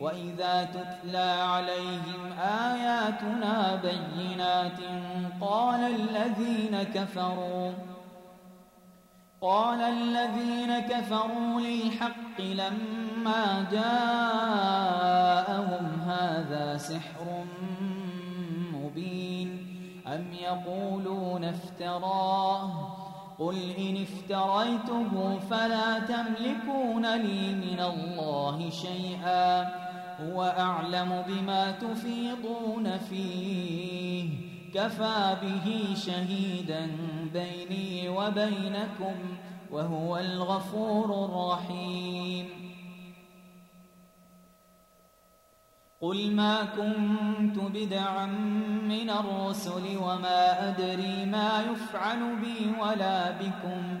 وإذا تتلى عليهم آياتنا بينات قال الذين كفروا قال الذين كفروا للحق لما جاءهم هذا سحر مبين أم يقولون افتراه؟ قل إن افتريته فلا تملكون لي من الله شيئا. هو أعلم بما تفيضون فيه. كفى به شهيدا بيني وبينكم وهو الغفور الرحيم. قل ما كنت بدعا من الرسل وما أدري ما يفعل بي ولا بكم.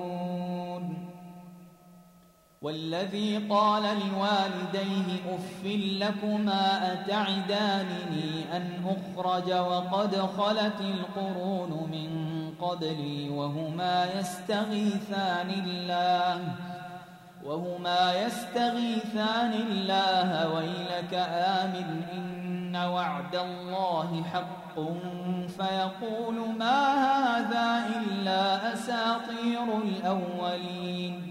والذي قال لوالديه أف لكما أتعدانني أن أخرج وقد خلت القرون من قبلي وهما يستغيثان الله وهما يستغيثان الله ويلك آمن إن وعد الله حق فيقول ما هذا إلا أساطير الأولين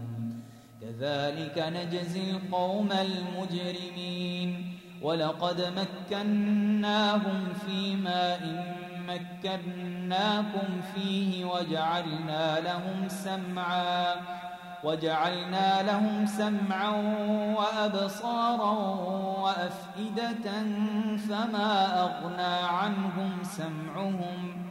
كذلك نجزي القوم المجرمين. ولقد مكناهم في ماء مكناكم فيه وجعلنا لهم سمعا وجعلنا لهم سمعا وأبصارا وأفئدة فما أغنى عنهم سمعهم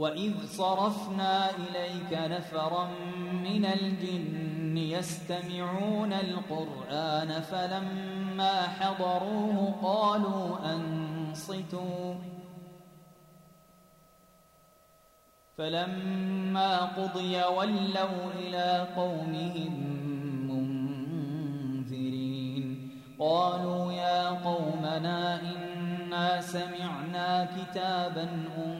وإذ صرفنا إليك نفرا من الجن يستمعون القرآن فلما حضروه قالوا أنصتوا فلما قضي ولوا إلى قومهم منذرين قالوا يا قومنا إنا سمعنا كتابا أنزل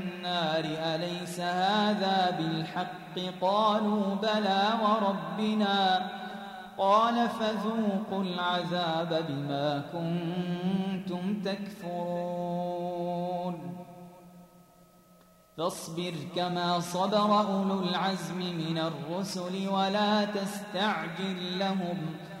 أليس هذا بالحق؟ قالوا بلى وربنا. قال فذوقوا العذاب بما كنتم تكفرون. فاصبر كما صبر أولو العزم من الرسل ولا تستعجل لهم ۖ.